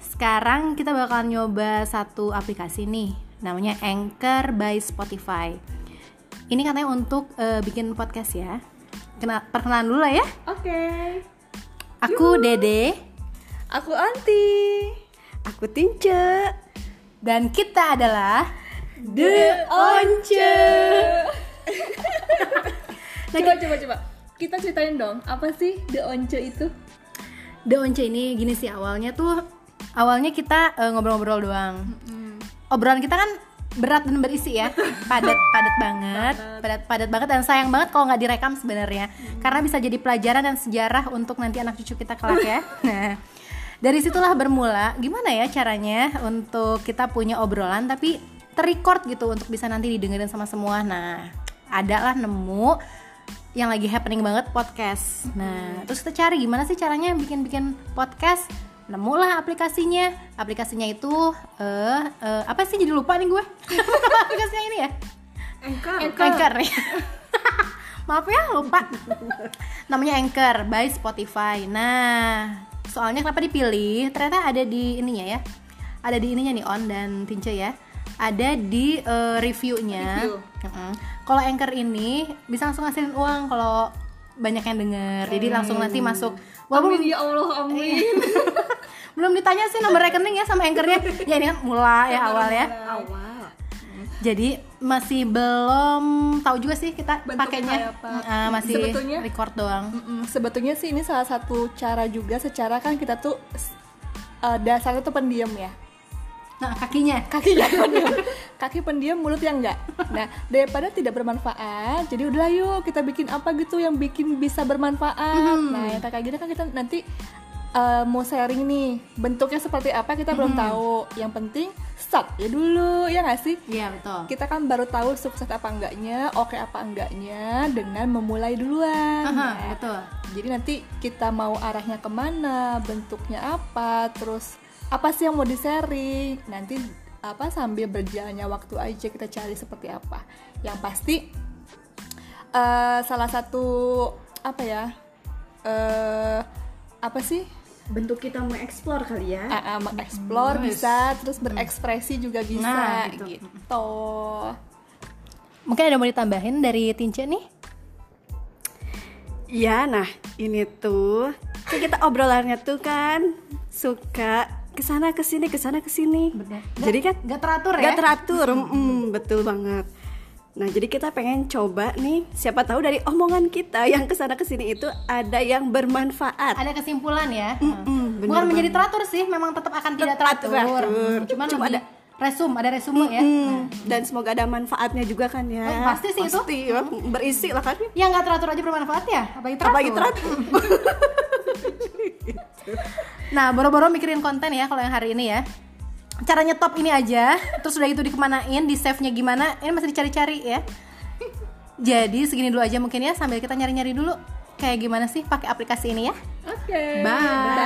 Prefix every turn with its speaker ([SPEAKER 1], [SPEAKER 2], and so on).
[SPEAKER 1] sekarang kita bakal nyoba satu aplikasi nih, namanya Anchor by Spotify. Ini katanya untuk eh, bikin podcast ya. Kena perkenalan dulu lah ya.
[SPEAKER 2] Oke.
[SPEAKER 1] Aku Dede
[SPEAKER 2] Aku Anti.
[SPEAKER 3] Aku Tince.
[SPEAKER 1] dan kita adalah
[SPEAKER 2] The Once. coba coba coba. Kita ceritain dong, apa sih The Once itu?
[SPEAKER 1] The Once ini gini sih awalnya tuh awalnya kita eh, ngobrol-ngobrol doang. Obrolan kita kan berat dan berisi ya, padat padat banget, padat padat banget dan sayang banget kalau nggak direkam sebenarnya, karena bisa jadi pelajaran dan sejarah untuk nanti anak cucu kita kelak ya. Nah, dari situlah bermula gimana ya caranya untuk kita punya obrolan tapi terrecord gitu untuk bisa nanti didengerin sama semua. Nah, ada lah nemu yang lagi happening banget podcast. Nah, terus kita cari gimana sih caranya bikin-bikin podcast. Nemulah aplikasinya. Aplikasinya itu eh eh, apa sih jadi lupa nih gue. aplikasinya ini ya.
[SPEAKER 3] Anchor.
[SPEAKER 1] Anchor. ya. Maaf ya lupa. Namanya Anchor by Spotify. Nah, soalnya kenapa dipilih? Ternyata ada di ininya ya. Ada di ininya nih On dan Tince ya. Ada di eh, reviewnya.
[SPEAKER 2] Review.
[SPEAKER 1] Mm-mm. Kalau Anchor ini bisa langsung ngasihin uang kalau banyak yang denger. Jadi langsung nanti masuk. Walaupun
[SPEAKER 2] Amin ya Allah, amin.
[SPEAKER 1] belum ditanya sih nomor rekening ya sama anchornya. ya ini kan mulai ya awal ya.
[SPEAKER 3] Awal.
[SPEAKER 1] Jadi masih belum tahu juga sih kita pakainya. Uh, masih
[SPEAKER 2] Sebetulnya-
[SPEAKER 1] record doang.
[SPEAKER 2] Sebetulnya sih ini salah satu cara juga secara kan kita tuh uh, dasarnya tuh pendiam ya.
[SPEAKER 1] Nah kakinya
[SPEAKER 2] Kakinya pendiam. Kaki pendiam, mulut yang enggak. Nah, daripada tidak bermanfaat, jadi udah yuk kita bikin apa gitu yang bikin bisa bermanfaat. Nah, yang kayak gini kan kita nanti uh, mau sharing nih bentuknya seperti apa kita belum tahu. Yang penting start ya dulu ya nggak sih?
[SPEAKER 1] Iya betul.
[SPEAKER 2] kita kan baru tahu sukses apa enggaknya, oke apa enggaknya dengan memulai duluan.
[SPEAKER 1] Aha,
[SPEAKER 2] Nah,
[SPEAKER 1] betul.
[SPEAKER 2] Jadi nanti kita mau arahnya ke mana, bentuknya apa, terus apa sih yang mau di-sharing. Nanti apa sambil berjalannya waktu aja kita cari seperti apa. Yang pasti eh, salah satu apa ya? eh apa sih?
[SPEAKER 3] Bentuk kita mau explore kali ya.
[SPEAKER 2] Ah, ah, mengeksplor
[SPEAKER 1] Hmm,
[SPEAKER 2] bisa, terus berekspresi juga bisa
[SPEAKER 1] Nah,
[SPEAKER 2] gitu.
[SPEAKER 1] gitu. Mungkin ada mau ditambahin dari Tince nih?
[SPEAKER 3] Iya, nah ini tuh kita obrolannya tuh kan suka ke sana ke sini ke sana ke sini.
[SPEAKER 1] Bener.
[SPEAKER 3] Jadi kan
[SPEAKER 1] Gak teratur ya?
[SPEAKER 3] Gak teratur, mm, betul banget. Nah, jadi kita pengen coba nih, siapa tahu dari omongan kita yang ke sana ke sini itu ada yang bermanfaat.
[SPEAKER 1] Ada kesimpulan ya.
[SPEAKER 3] Mm-mm, bener
[SPEAKER 1] Bukan menjadi teratur sih, memang tetap akan tidak teratur.
[SPEAKER 3] teratur.
[SPEAKER 1] Cuman
[SPEAKER 3] Cuma
[SPEAKER 1] lebih
[SPEAKER 3] ada-
[SPEAKER 1] resume, ada resume ya.
[SPEAKER 3] Mm, Dan semoga ada manfaatnya juga kan ya.
[SPEAKER 1] Oh, pasti sih itu.
[SPEAKER 3] Pasti, ya. berisi lah kan.
[SPEAKER 1] Yang nggak teratur aja bermanfaat ya? Apalagi teratur.
[SPEAKER 3] Apalagi teratur.
[SPEAKER 1] Nah, boro-boro mikirin konten ya kalau yang hari ini ya. Caranya top ini aja, terus udah itu dikemanain, di save-nya gimana, ini masih dicari-cari ya. Jadi segini dulu aja mungkin ya sambil kita nyari-nyari dulu kayak gimana sih pakai aplikasi ini ya.
[SPEAKER 2] Oke.
[SPEAKER 1] Bye.
[SPEAKER 2] Bye.